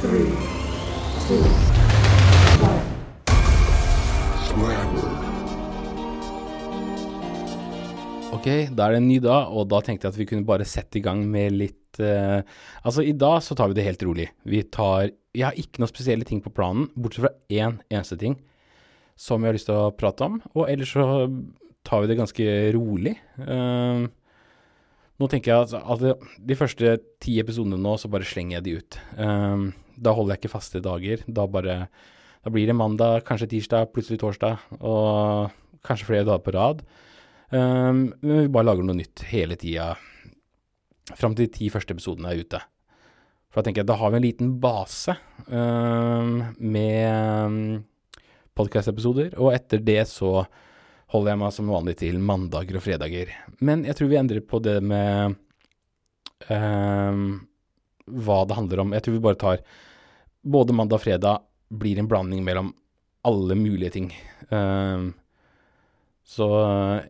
three, two, one. Ok, da er det en ny dag, og da tenkte jeg at vi kunne bare sette i gang med litt uh, Altså, i dag så tar vi det helt rolig. Vi tar Jeg har ikke noen spesielle ting på planen, bortsett fra én eneste ting som jeg har lyst til å prate om. Og ellers så tar vi det ganske rolig. Uh, nå tenker jeg at, at de første ti episodene nå, så bare slenger jeg de ut. Eh, da holder jeg ikke faste dager. Da bare Da blir det mandag, kanskje tirsdag, plutselig torsdag, og kanskje flere dager på rad. Um, men vi bare lager noe nytt hele tida fram til de ti første episodene er ute. For da tenker jeg da har vi en liten base um, med um, podkast-episoder, og etter det så holder jeg meg som vanlig til mandager og fredager. Men jeg tror vi endrer på det med um, hva det handler om. Jeg tror vi bare tar både mandag og fredag blir en blanding mellom alle mulige ting. Um, så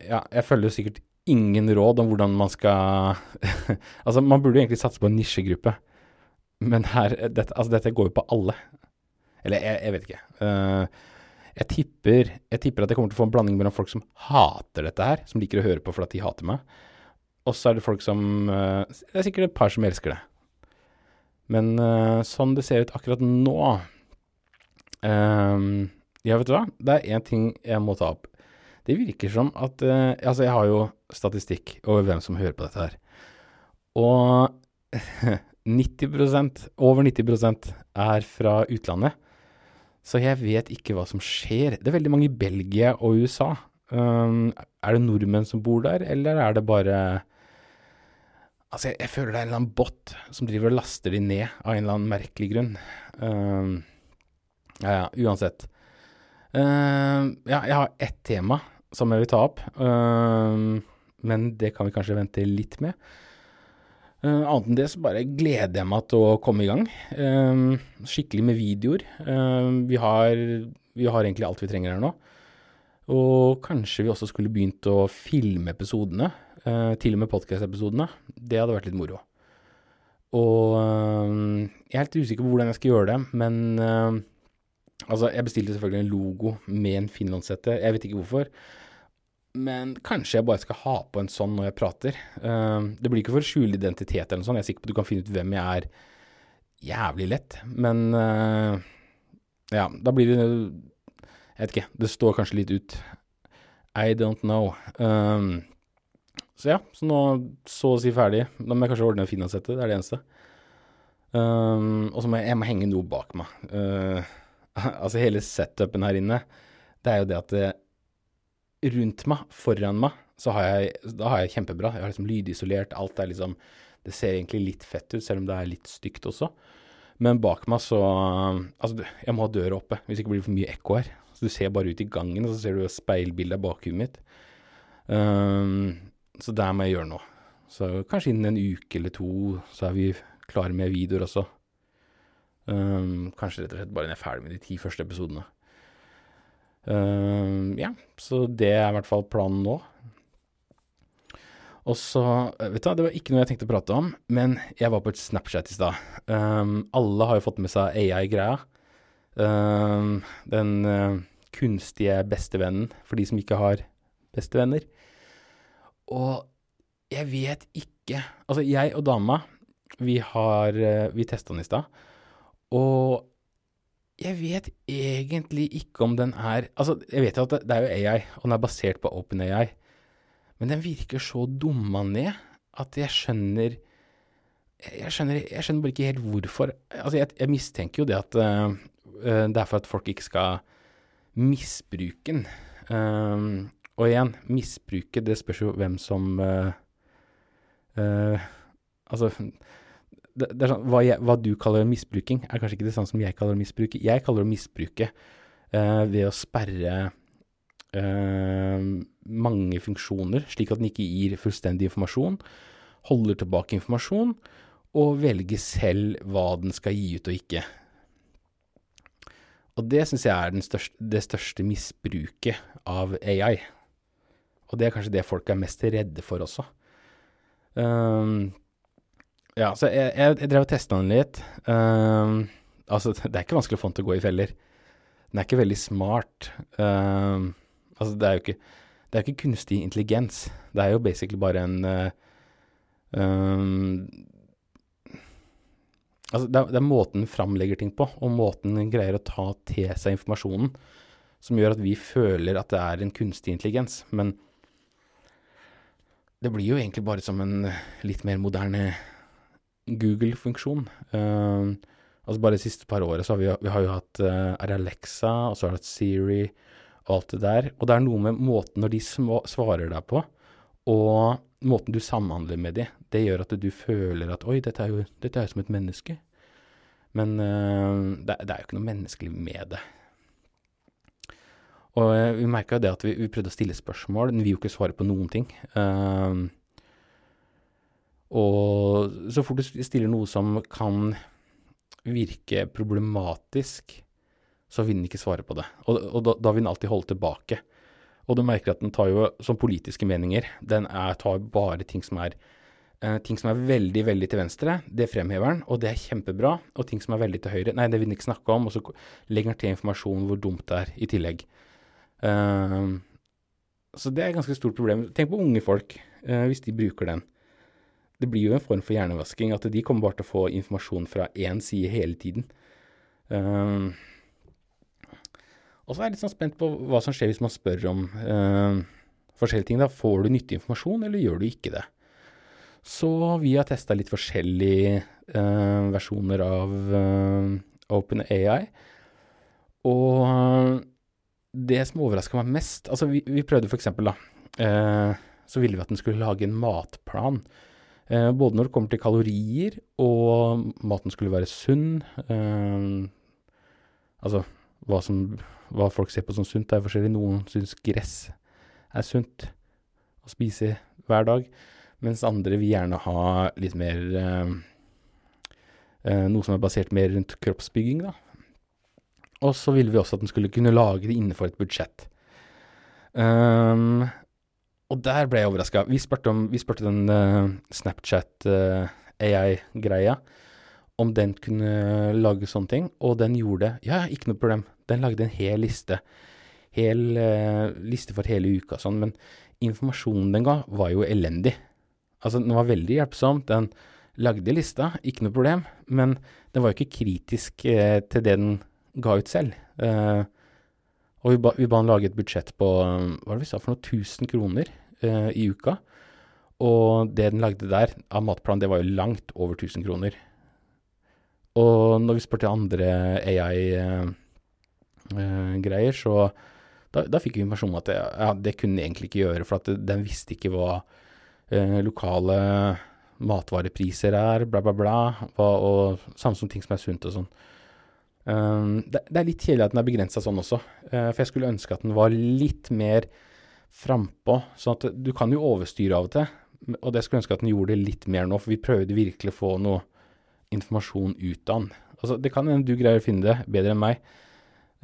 ja, jeg følger sikkert ingen råd om hvordan man skal Altså, man burde egentlig satse på en nisjegruppe, men her dette, Altså, dette går jo på alle. Eller jeg, jeg vet ikke. Uh, jeg, tipper, jeg tipper at jeg kommer til å få en blanding mellom folk som hater dette her, som liker å høre på fordi de hater meg, og så er det folk som uh, Det er sikkert et par som elsker det. Men uh, sånn det ser ut akkurat nå Ja, vet du hva? Det er én ting jeg må ta opp. Det virker som at uh, Altså, jeg har jo statistikk over hvem som hører på dette her. Og 90% over 90% er fra utlandet. Så jeg vet ikke hva som skjer. Det er veldig mange i Belgia og USA. Um, er det nordmenn som bor der, eller er det bare Altså, jeg, jeg, føler det er en eller annen bot som driver og laster de ned av en eller annen merkelig grunn. Uh, ja, ja, uansett. Uh, ja, jeg har ett tema som jeg vil ta opp, uh, men det kan vi kanskje vente litt med. Annet enn det så bare gleder jeg meg til å komme i gang. skikkelig med videoer. vi, har, vi har egentlig alt vi trenger her nå. Og kanskje vi også skulle begynt å filme episodene, til og med podkast-episodene. Det hadde vært litt moro. Og jeg er helt usikker på hvordan jeg skal gjøre det, men Altså, jeg bestilte selvfølgelig en logo med en finlandshette. Jeg vet ikke hvorfor. Men kanskje jeg bare skal ha på en sånn når jeg prater. Uh, det blir ikke for å skjule identitet eller noe sånt. Jeg er sikker på at du kan finne ut hvem jeg er jævlig lett. Men uh, ja, da blir det Jeg vet ikke. Det står kanskje litt ut. I don't know. Um, så ja, så nå så å si ferdig. Da må jeg kanskje ordne finlandshette. Det er det eneste. Um, og så må jeg, jeg må henge noe bak meg. Uh, altså hele setupen her inne, det er jo det at det, rundt meg, foran meg, så har jeg, da har jeg kjempebra. Jeg har liksom lydisolert, alt er liksom Det ser egentlig litt fett ut, selv om det er litt stygt også. Men bak meg så Altså, jeg må ha døra oppe, hvis ikke blir det for mye ekko her. Så du ser bare ut i gangen, og så ser du speilbildet av bakhuet mitt. Um, så der må jeg gjøre noe. Så kanskje innen en uke eller to så er vi klare med videoer også. Um, kanskje rett og slett bare når jeg er ferdig med de ti første episodene. Um, ja, så det er i hvert fall planen nå. Og så Vet du hva, det var ikke noe jeg tenkte å prate om, men jeg var på et Snapchat i stad. Um, alle har jo fått med seg AI-greia. den uh, kunstige bestevennen for de som ikke har bestevenner. Og jeg vet ikke Altså, jeg og dama, vi har uh, Vi testa den i stad. Og jeg vet egentlig ikke om den er Altså, jeg vet jo at det er jo AI, og den er basert på OpenAI, men den virker så dumma ned at jeg skjønner jeg skjønner, jeg skjønner bare ikke helt hvorfor. Altså, jeg, jeg mistenker jo det at uh, det er for at folk ikke skal misbruke den. Um, og igjen, misbruke, det spørs jo hvem som uh, uh, Altså det, det er sånn, hva, jeg, hva, du kaller misbruking, er kanskje ikke det samme som jeg kaller misbruke. Jeg kaller det misbruke uh, ved å sperre mange funksjoner, slik at den ikke gir fullstendig informasjon, holder tilbake informasjon, og velger selv hva den skal gi ut og ikke. Og det syns jeg er største, det største misbruket av AI. Og det er kanskje det folk er mest redde for også. Um, ja, så jeg, jeg, jeg drev og testa den litt. Um, Altså, det er ikke vanskelig å få den til å gå i feller. Den er ikke veldig smart. Um, altså, det er jo ikke, det er ikke kunstig intelligens. Det er jo basically bare en uh, Altså, det er, det er måten den framlegger ting på, og måten den greier å ta til seg informasjonen, som gjør at vi føler at det er en kunstig intelligens. Men det blir jo egentlig bare som en litt mer moderne Google-funksjon. Uh, altså bare de siste par åra så har vi, vi har jo hatt uh, Alexa, og så har vi hatt Siri og alt det der. Og det er noe med måten når de svarer deg på, og måten du samhandler med de, det gjør at du føler at oi, dette er jo, dette er jo som et menneske. Men uh, det, det, er jo ikke noe menneskelig med det. Og uh, vi merka jo det at vi, vi, prøvde å stille spørsmål, men vi jo ikke svare på noen ting. Uh, og så fort du stiller noe som kan virke problematisk, så vil den ikke svare på det. Og, og da, da, vil den alltid holde tilbake. Og du merker at den tar jo som politiske meninger, den er, tar bare ting som er uh, ting som er veldig, veldig til venstre, det fremhever den, og det er kjempebra. Og ting som er veldig til høyre, nei, det vil den ikke snakke om, og så legger den til informasjon hvor dumt det er i tillegg. Uh, så det er et ganske stort problem. Tenk på unge folk, uh, hvis de bruker den. Det blir jo en form for hjernevasking, at de kommer bare til å få informasjon fra én side hele tiden. Uh, og så er jeg litt sånn spent på hva som skjer hvis man spør om uh, forskjellige ting. Da får du nyttig informasjon, eller gjør du ikke det? Så vi har testa litt forskjellige uh, versjoner av uh, OpenAI. Og det som overraska meg mest Altså, vi, vi prøvde for eksempel, da. så ville vi at den skulle lage en matplan. både når det kommer til kalorier, og maten skulle være sunn. altså hva, som, hva folk ser på som sunt, er forskjellig. Noen syns gress er sunt å spise hver dag, mens andre vil gjerne ha litt mer eh, eh, Noe som er basert mer rundt kroppsbygging, da. Og så ville vi også at den skulle kunne lage det innenfor et budsjett. Um, og der ble jeg overraska. Vi, vi spurte den uh, Snapchat uh, AI-greia om den kunne lage sånne ting, og den gjorde det. Ja, ikke noe problem. Den lagde en hel liste. Hel uh, liste for hele uka og sånn, men informasjonen den ga, var jo elendig. Altså, den var veldig hjelpsom. Den lagde lista, ikke noe problem, men den var jo ikke kritisk uh, til det den ga ut selv. Eh, og vi ba, vi ba han lage et budsjett på hva var det vi sa for noe, 1000 kroner i uka. Og det den lagde der av matplan, det var jo langt over 1000 kroner. Og når vi spurte andre AI-greier, eh, så da, da, fikk vi informasjon om at det, ja, det kunne den egentlig ikke gjøre, for at den visste ikke hva eh, lokale matvarepriser er, bla, bla, bla, hva, og samme som ting som er sunt og sånn. Um, det, det, er litt kjedelig at den er begrensa sånn også, uh, for jeg skulle ønske at den var litt mer frampå. Sånn at du kan jo overstyre av og til, og det skulle ønske at den gjorde litt mer nå, for vi prøvde virkelig å få noe informasjon ut av den. Altså, det kan hende du greier å finne det bedre enn meg.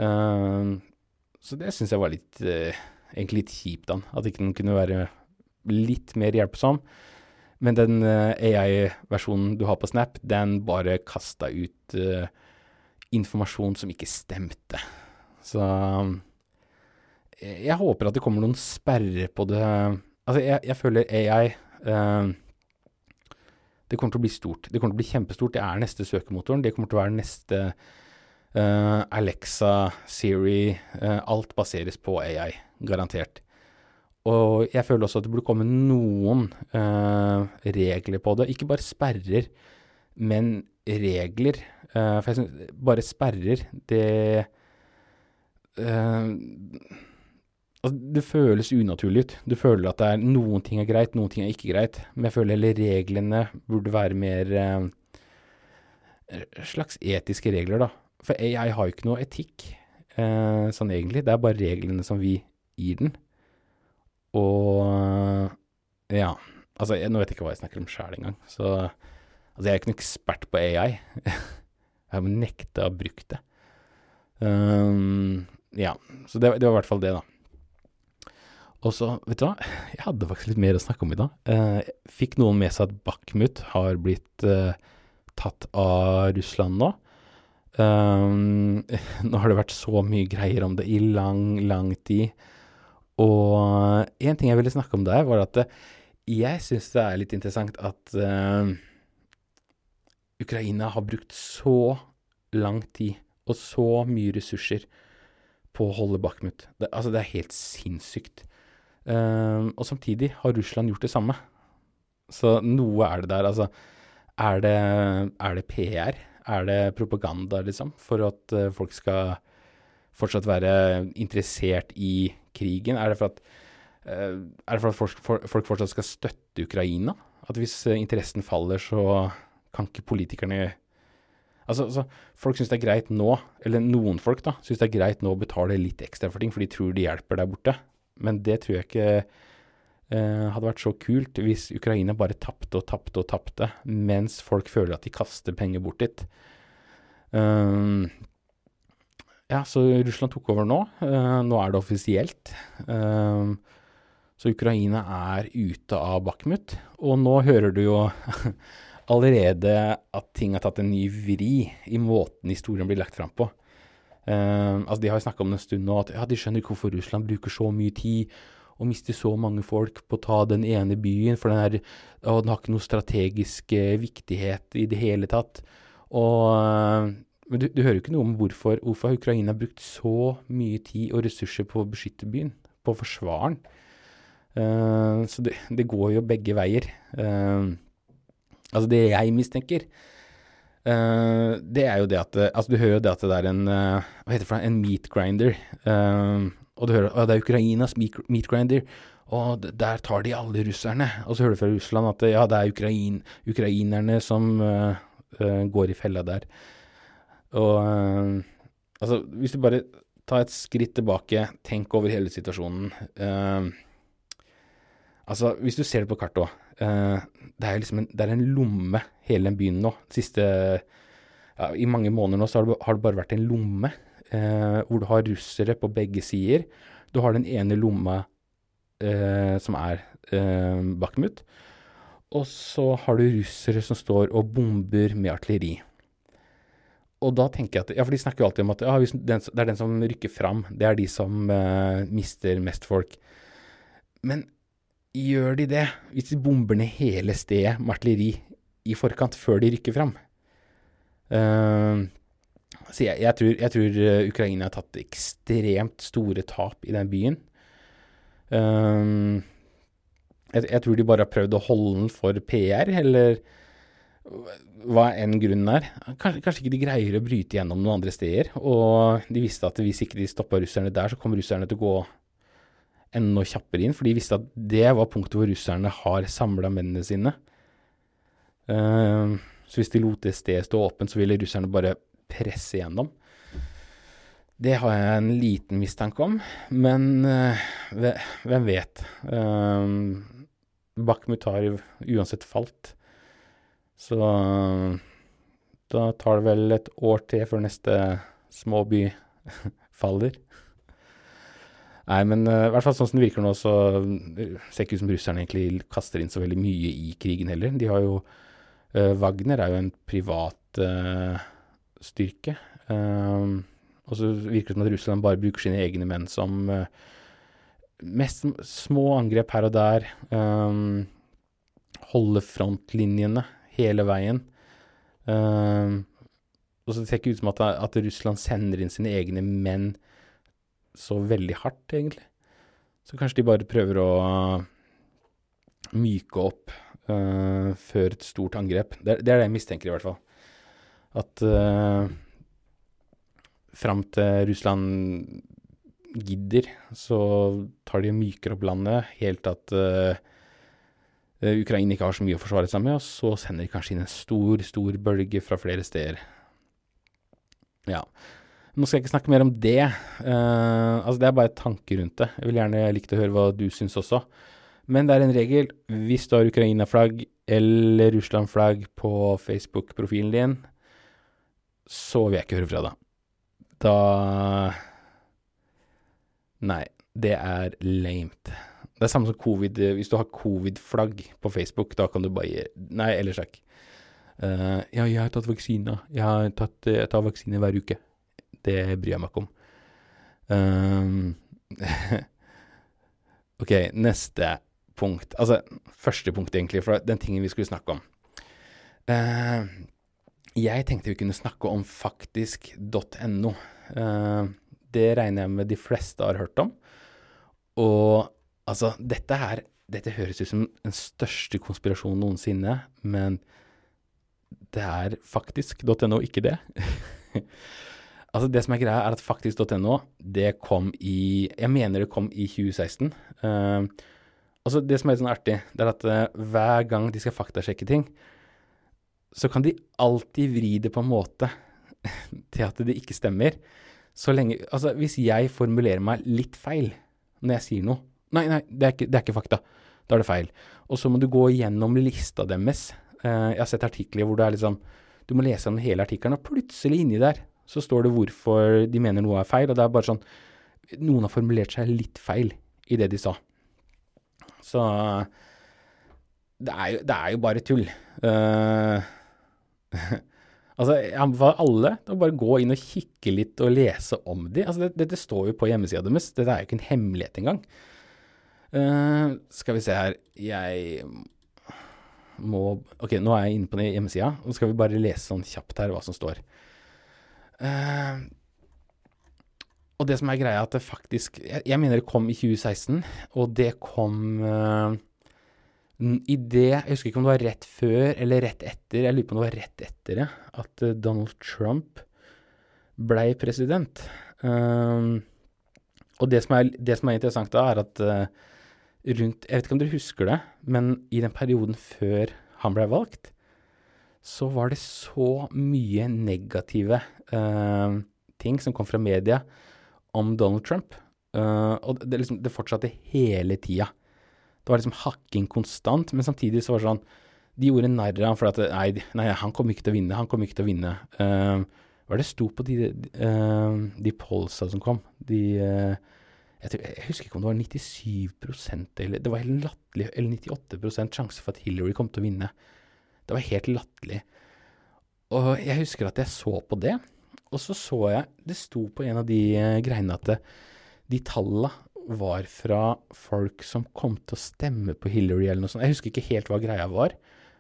Uh, så det syns jeg var litt uh, egentlig litt kjipt, da. At ikke den kunne være litt mer hjelpsom. Men den uh, AI-versjonen du har på Snap, den bare kasta ut uh, informasjon som ikke stemte. Så jeg håper at det kommer noen sperrer på det. Altså, jeg, jeg føler AI eh, det kommer til å bli stort. Det kommer til å bli kjempestort. Det er neste søkemotoren. Det kommer til å være neste eh, Alexa, Siri eh, Alt baseres på AI, garantert. Og jeg føler også at det burde komme noen uh, regler på det. Ikke bare sperrer, men regler. For jeg synes bare sperrer, det Altså, det føles unaturlig ut. Du føler at det er noen ting er greit, noen ting er ikke greit. Men jeg føler heller reglene burde være mer uh, slags etiske regler, da. For AI har jo ikke noe etikk, uh, sånn egentlig. Det er bare reglene som vi gir den. Og ja. Altså, jeg, nå vet jeg ikke hva jeg snakker om sjæl engang. Så altså, jeg er ikke noen ekspert på AI. jeg har nekta å bruke det. Um, ja. Så det, det var i hvert fall det, da. Og så, vet du hva, jeg hadde faktisk litt mer å snakke om i dag. Uh, fikk noen med seg at Bakhmut har blitt uh, tatt av Russland nå. Um, nå har det vært så mye greier om det i lang, lang tid. Og en ting jeg ville snakke om der, var at eh, jeg syns det er litt interessant at uh, Ukraina har brukt så lang tid og så mye ressurser på å holde Bakhmut. Det, altså, det er helt sinnssykt. Uh, og samtidig har Russland gjort det samme. Så noe er det der. Altså, er det, er det PR? Er det propaganda, liksom? For at uh, folk skal fortsatt være interessert i krigen? Er det for at, uh, det for at folk, for, folk, fortsatt skal støtte Ukraina? At hvis uh, interessen faller, så kan ikke politikerne Altså, altså folk syns det er greit nå, eller noen folk da, syns det er greit nå å betale litt ekstra for ting, for de tror de hjelper der borte. Men det tror jeg ikke eh, hadde vært så kult hvis Ukraina bare tapte og tapte og tapte, mens folk føler at de kaster penger bort dit. Um, ja, så Russland tok over nå. Uh, nå er det offisielt. Um, så Ukraina er ute av Bakhmut. Og nå hører du jo allerede at ting har tatt en ny vri i måten historien blir lagt fram på. Uh, altså De har snakka om det en stund nå, at ja, de skjønner ikke hvorfor Russland bruker så mye tid og mister så mange folk på å ta den ene byen, for den, er, og den har ikke noe strategisk uh, viktighet i det hele tatt. Og, uh, men du, du, hører jo ikke noe om hvorfor, hvorfor har brukt så mye tid og ressurser på å beskytte byen, på å forsvare den. så det, det, går jo begge veier. Uh, Altså det jeg mistenker, uh, det er jo det at Altså du hører jo det at det er en uh, Hva heter det for en meat grinder. Uh, og du hører at det er Ukrainas meat grinder. Og der tar de alle russerne. Og så hører du fra Russland at ja, det er Ukrain, ukrainerne som går i fella der. Og altså, hvis du bare tar et skritt tilbake, tenk over hele situasjonen. altså, hvis du ser det på kartet òg det er liksom en, det er en lomme, hele den byen nå. Siste ja, I mange måneder nå så har det, har det bare vært en lomme uh, hvor du har russere på begge sider. Du har den ene lomma uh, som er Bakhmut. Og så har du russere som står og bomber med artilleri. Og da tenker jeg at Ja, for de snakker jo alltid om at ja, den, det er den som rykker fram. Det er de som mister mest folk. Men Gjør de det, hvis de bomber ned hele stedet med artilleri i forkant, før de rykker fram? Uh, så jeg, jeg, tror, jeg, tror, eh, Ukraina har tatt ekstremt store tap i den byen. Uh, jeg, jeg, tror de bare har prøvd å holde den for PR, eller hva enn grunnen er. Kanskje, kanskje, ikke de greier å bryte gjennom noen andre steder. Og de visste at hvis ikke de stoppa russerne der, så kommer russerne til å gå enda kjappere inn, for de visste at det var punktet hvor russerne har samla mennene sine. Uh, så hvis de lot det stedet stå åpent, så ville russerne bare presse gjennom. Det har jeg en liten mistanke om, men uh, hvem vet? Uh, Bakhmut har uansett falt, så da tar det vel et år til før neste småby faller. Nei, men uh, i hvert fall sånn som det virker nå, så uh, ser ikke ut som russerne egentlig kaster inn så veldig mye i krigen heller. De har jo uh, Wagner er jo en privat uh, styrke. og så virker det som at Russland bare bruker sine egne menn som mest små angrep her og der. Um, holde frontlinjene hele veien. Um, og så ser det ikke ut som at, at Russland sender inn sine egne menn så veldig hardt, egentlig. Så kanskje de bare prøver å myke opp uh, før et stort angrep. Det, det, er det jeg mistenker, i hvert fall. At uh, fram til Russland gidder, så tar de og myker opp landet helt til at uh, Ukraina ikke har så mye å forsvare seg med, og så sender de kanskje inn en stor, stor bølge fra flere steder. Ja. Nå skal jeg ikke snakke mer om det. Uh, altså Det er bare tanker rundt det. Jeg vil gjerne likt å høre hva du syns også. Men det er en regel. Hvis du har Ukraina-flagg eller Russland-flagg på Facebook-profilen din, så vil jeg ikke høre fra deg. Da Nei, det er lamet. Det er samme som covid. Hvis du har covid-flagg på Facebook, da kan du bare gi Nei, ellers takk. Uh, ja, jeg har tatt vaksina. Jeg, har tatt, jeg tar vaksine hver uke. Det bryr jeg meg ikke om. Um, ok, neste punkt. Altså, første punkt, egentlig, for den tingen vi skulle snakke om. Uh, jeg tenkte vi kunne snakke om faktisk.no. Uh, det regner jeg med de fleste har hørt om. Og altså, dette her Dette høres ut som den største konspirasjonen noensinne, men det er faktisk.no, ikke det. altså, det som er greia, er at faktisk.no, det kom i Jeg mener det kom i 2016. Uh, altså, det som er litt sånn artig, det er at uh, hver gang de skal faktasjekke ting, så kan de alltid vri det på en måte til at det ikke stemmer. Så lenge Altså, hvis jeg formulerer meg litt feil når jeg sier noe Nei, nei, det er ikke, det er ikke fakta. Da er det feil. Og så må du gå gjennom lista deres. Uh, jeg har sett artikler hvor det er liksom Du må lese om hele artikkelen, og plutselig inni der så står det hvorfor de mener noe er feil, og det er bare sånn Noen har formulert seg litt feil i det de sa. Så det er jo, det er jo bare tull. Uh, altså, jeg anbefaler alle å bare gå inn og kikke litt og lese om de. Altså, det, dette står jo på hjemmesida deres. Dette er jo ikke en hemmelighet engang. Uh, skal vi se her Jeg må Ok, nå er jeg inne på hjemmesida. Nå skal vi bare lese sånn kjapt her hva som står. Uh, og det som er greia, at det faktisk Jeg, jeg mener det kom i 2016, og det kom uh, i det Jeg husker ikke om det var rett før eller rett etter, jeg lurer på om det var rett etter det, at Donald Trump blei president. Uh, og det som, er, det som, er, interessant da, er at uh, rundt Jeg vet ikke om dere husker det, men i den perioden før han ble valgt, så var det så mye negative uh, ting som kom fra media om Donald Trump. Uh, og det, liksom, det, fortsatte hele tida. Det var liksom hakking konstant, men samtidig så var det sånn De gjorde narr av ham for at nei, nei, han kommer ikke til å vinne, han kommer ikke til å vinne. Uh, hva er det sto på de, de, de polsa som kom? De jeg, tror, jeg, husker ikke om det var 97% eller Det var helt latterlig, eller 98% sjanse for at Hillary kom til å vinne. Det var helt latterlig. Og jeg husker at jeg så på det, og så så jeg Det sto på en av de uh, greiene at det, de tallene var fra folk som kom til å stemme på Hillary eller noe sånt. Jeg husker ikke helt hva greia var,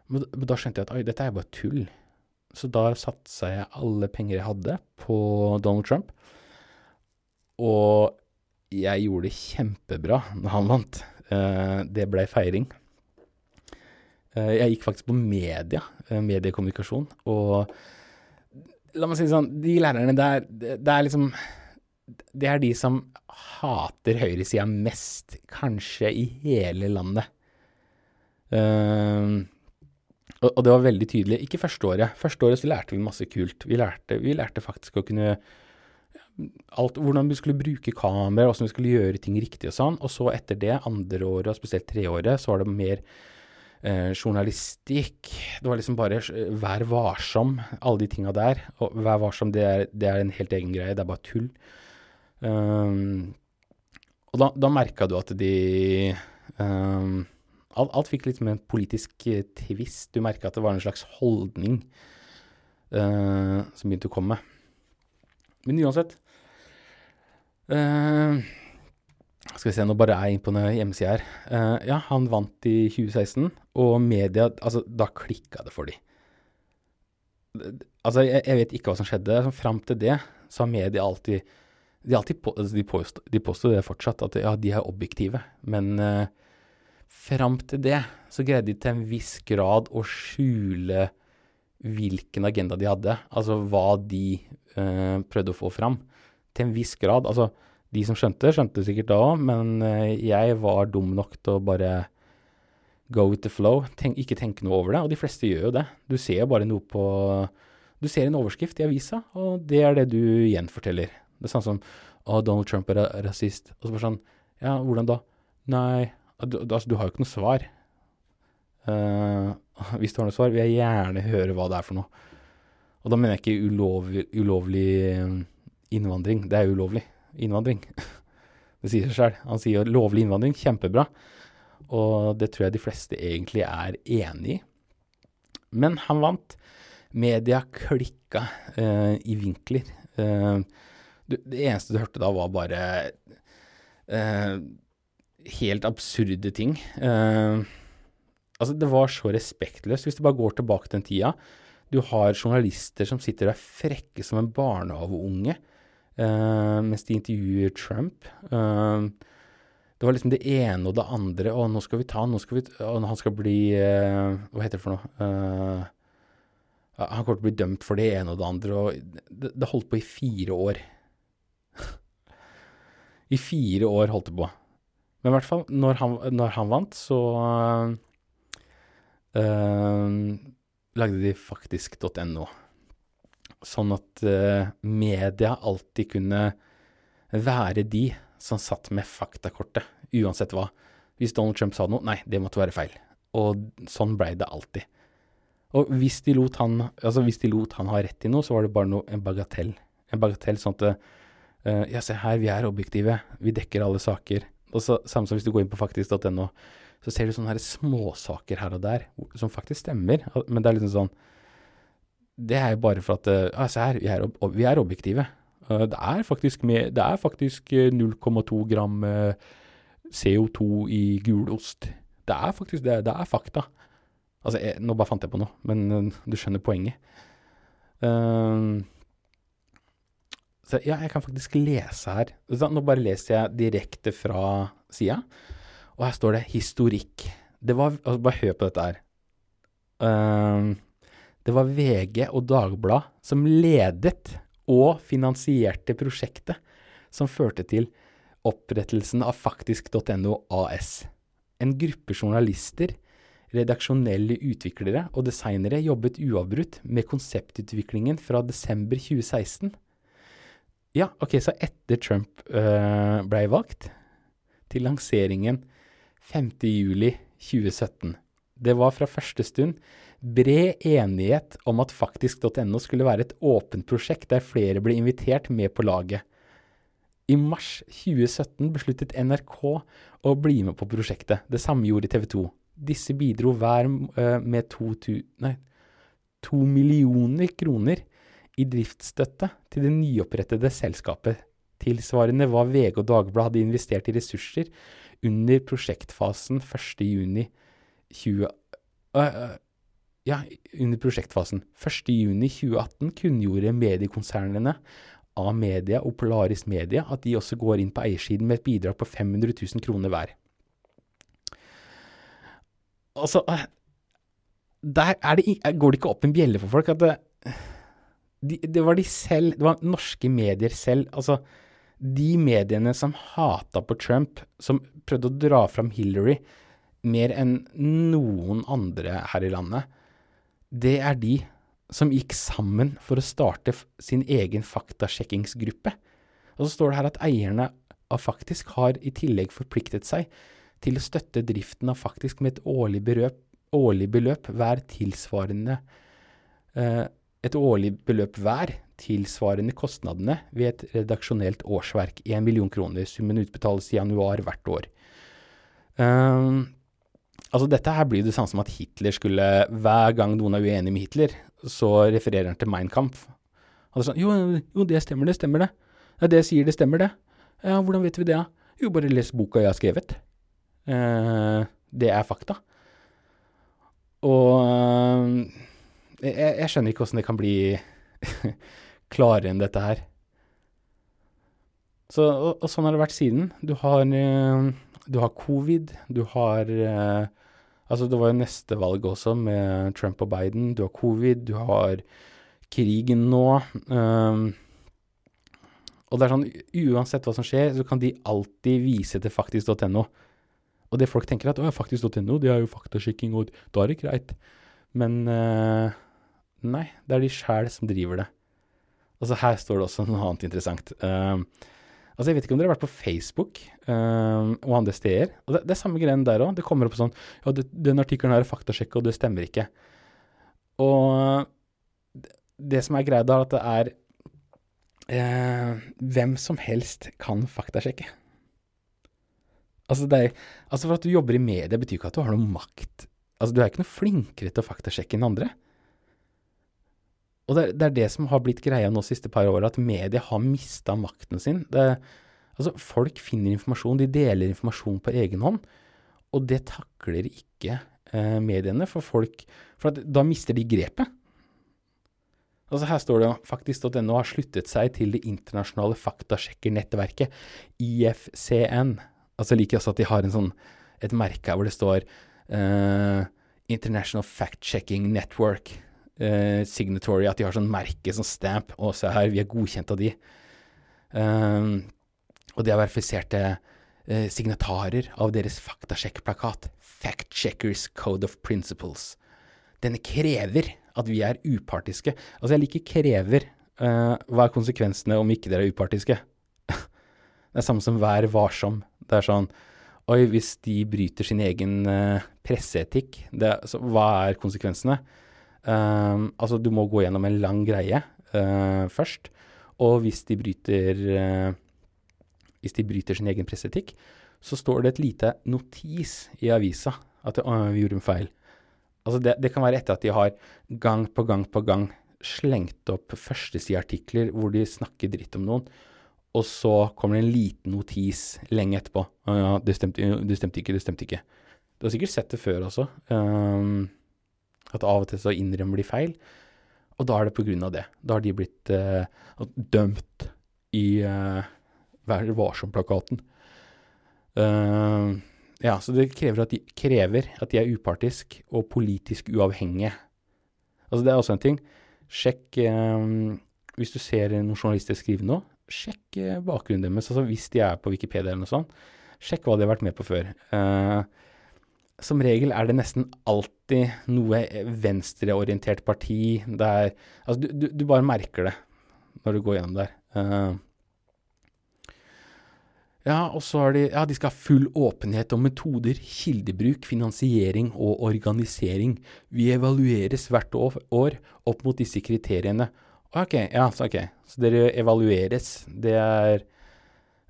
men, da skjønte jeg at oi, dette er bare tull. Så da satsa jeg alle penger jeg hadde på Donald Trump. Og jeg gjorde det kjempebra når han vant. Uh, det blei feiring. Uh, jeg gikk faktisk på media, uh, mediekommunikasjon, og la meg si det sånn, de lærerne der, det, er liksom Det er de som hater høyresida mest, kanskje i hele landet. Og, og, det var veldig tydelig. Ikke første året. Første året så lærte vi masse kult. Vi lærte, vi lærte faktisk å kunne alt, hvordan vi skulle bruke kamera, hvordan vi skulle gjøre ting riktig og sånn. Og så etter det, andre året og spesielt treåret, så var det mer eh, journalistikk. Det var liksom bare vær varsom, alle de tinga der. Og vær varsom, det er, det er, en helt egen greie, det er bare tull. Um, og da, da merka du at de um, alt, alt, fikk med en politisk tvist. Du merka at det var en slags holdning uh, som begynte å komme. Men uansett, Uh, skal vi se, nå bare er jeg inne på en hjemmeside her. Uh, ja, han vant i 2016, og media Altså, da klikka det for de. Altså, jeg, jeg, vet ikke hva som skjedde. Altså, Fram til det så har media alltid De, alltid på, altså, de, påstår, de påstår det fortsatt, at ja, de er objektive. Men uh, fram til det så greide de til en viss grad å skjule hvilken agenda de hadde. Altså hva de uh, prøvde å få fram til en viss grad. Altså, de som skjønte, skjønte sikkert da òg, men eh, jeg var dum nok til å bare go with the flow. Tenk, ikke tenke noe over det. Og de fleste gjør jo det. Du ser jo bare noe på Du ser en overskrift i avisa, og det er det du gjenforteller. Det er sånn som å, Donald Trump er rasist. Og så bare sånn Ja, hvordan da? Nei, du, altså, du har jo ikke noe svar. Uh, hvis du har noe svar, vil jeg gjerne høre hva det er for noe. Og da mener jeg ikke ulovlig, ulovlig innvandring. Det er ulovlig innvandring. Det sier seg sjøl. Han sier lovlig innvandring, kjempebra. Og det tror jeg de fleste egentlig er enig i. Men han vant. Media klikka eh, i vinkler. Eh, du, det eneste du hørte da, var bare eh, helt absurde ting. Eh, altså, det var så respektløst. Hvis du bare går tilbake til den tida. Du har journalister som sitter og er frekke som en barnehageunge mens de intervjuer Trump. Uh, det var liksom det ene og det andre. Å, nå skal vi ta nå skal vi, og Han skal bli uh, Hva heter det for noe? han kommer til å bli dømt for det ene og det andre. Og det, det holdt på i fire år. I fire år holdt det på. Men i hvert fall, når han, når han vant, så lagde de faktisk.no. Sånn at uh, media alltid kunne være de som satt med faktakortet, uansett hva. Hvis Donald Trump sa noe, nei, det måtte være feil. Og sånn blei det alltid. Og hvis de, lot han, altså hvis de lot han ha rett i noe, så var det bare noe, en bagatell. En bagatell sånn at uh, Ja, se her, vi er objektive. Vi dekker alle saker. Og så, Samme som hvis du går inn på faktisk.no så ser du sånne her småsaker her og der som faktisk stemmer. Men det er liksom sånn Det er jo bare for at ah, Se her, vi er, vi er objektive. Uh, det er faktisk, faktisk 0,2 gram uh, CO2 i gulost. Det er faktisk det. Det er fakta. Altså, jeg, nå bare fant jeg på noe, men uh, du skjønner poenget. så ja, jeg kan faktisk lese her. Nå bare leser jeg direkte fra sida. Og her står det historikk. Det var altså Bare hør på dette her. Uh, det var VG og Dagbladet som ledet og finansierte prosjektet som førte til opprettelsen av faktisk.no AS. En gruppe journalister, redaksjonelle utviklere og designere jobbet uavbrutt med konseptutviklingen fra desember 2016. Ja, ok, så etter Trump øh, ble valgt, til lanseringen 5.7.2017. Det var fra første stund bred enighet om at faktisk.no skulle være et åpent prosjekt der flere ble invitert med på laget. I mars 2017 besluttet NRK å bli med på prosjektet. Det samme gjorde TV 2. Disse bidro hver uh, med to, tu, nei, to millioner kroner i driftsstøtte til det nyopprettede selskapet. Tilsvarende hva VG og Dagbladet hadde investert i ressurser under prosjektfasen 1.6.20 uh, Ja, under prosjektfasen. 1.6.2018 kunngjorde mediekonsernene av Media og Polaris Media at de også går inn på eiersiden med et bidrag på 500 000 kroner hver. Altså Der det, går det ikke opp en bjelle for folk at det, de, det var de selv, det var norske medier selv. altså de mediene som hata på Trump, som prøvde å dra fram Hillary mer enn noen andre her i landet, det er de som gikk sammen for å starte sin egen faktasjekkingsgruppe. Og så står det her at eierne av Faktisk har i tillegg forpliktet seg til å støtte driften av Faktisk med et årlig beløp, årlig beløp hver tilsvarende eh, Et årlig beløp hver tilsvarende kostnadene ved et redaksjonelt årsverk. 1 million kroner. Summen utbetales i januar hvert år. Um, altså Dette her blir det samme som at Hitler skulle Hver gang noen er uenig med Hitler, så refererer han til Mein Kampf. Sånn, jo, jo, det stemmer, det stemmer det. Ja, det sier, det stemmer det. Ja, hvordan vet vi det? Jo, bare les boka jeg har skrevet. Eh, det er fakta. Og uh, jeg, jeg, skjønner ikke åssen det kan bli klarere enn dette her. Så, og, og, sånn har det vært siden. Du har, eh, du har covid, du har eh, Altså, det var jo neste valg også, med Trump og Biden. Du har covid, du har krigen nå. Um, og det er sånn, uansett hva som skjer, så kan de alltid vise til faktisk.no. Og det folk tenker at å, faktisk.no, det er jo faktasjekking, og da er det greit. Men uh, nei, det er de sjæl som driver det. Altså Her står det også noe annet interessant. Uh, altså Jeg vet ikke om dere har vært på Facebook uh, og andre steder. Og Det, det er samme greien der òg. Det kommer opp sånn Ja, det, den artikkelen her er faktasjekka, og det stemmer ikke. Og det, det som er greia da, er at det er uh, Hvem som helst kan faktasjekke. Altså, er, altså For at du jobber i media, betyr ikke at du har noe makt Altså, du er ikke noe flinkere til å faktasjekke enn andre. Og det det er det som har blitt greia nå de siste par åra, at media har mista makten sin. Det, altså, folk finner informasjon, de deler informasjon på egen hånd, og det takler ikke eh, mediene, for folk For at, da mister de grepet. Altså Her står det jo faktisk.no har sluttet seg til det internasjonale faktasjekkernettverket IFCN. Altså liker jeg også at de har sånn, et merke hvor det står uh, International Fact Checking Network. Uh, signatory, at de har sånn merke, sånn stamp. Og se her, vi er godkjent av de. Um, og de har verifiserte uh, signatarer av deres faktasjekkplakat. Fact Checkers Code of Principles. Denne krever at vi er upartiske. Altså, jeg liker krever. Uh, hva er konsekvensene om ikke dere er upartiske? det er samme som vær varsom. Det er sånn Oi, hvis de bryter sin egen uh, presseetikk, det, hva er konsekvensene? Um, altså, du må gå gjennom en lang greie uh, først. Og hvis de bryter Hvis de bryter sin egen presseetikk, så står det et lite notis i avisa at vi gjorde en feil. Altså det, det, kan være etter at de har gang på gang på gang slengt opp førstesideartikler hvor de snakker dritt om noen, og så kommer det en liten notis lenge etterpå. Ja, det stemte, det stemte, ikke, det stemte ikke. Du har sikkert sett det før også, um, at av og til så innrømmer de feil. Og da er det på grunn av det. Da har de blitt eh, dømt i eh, Vær varsom-plakaten. Uh, ja, så det krever at de, krever at de er upartisk og politisk uavhengige. Altså det er også en ting. Sjekk eh, Hvis du ser noen journalister skrive noe, sjekk eh, bakgrunnen deres. Altså hvis de er på Wikipedia eller noe sånt, sjekk hva de har vært med på før. Uh, som regel er det nesten alltid noe venstreorientert parti der Altså du, du, du, bare merker det når du går gjennom der. Uh, ja, og så har de Ja, de skal ha full åpenhet om metoder, kildebruk, finansiering og organisering. Vi evalueres hvert år opp mot disse kriteriene. Ok, ja, så ok. Så dere evalueres. Det er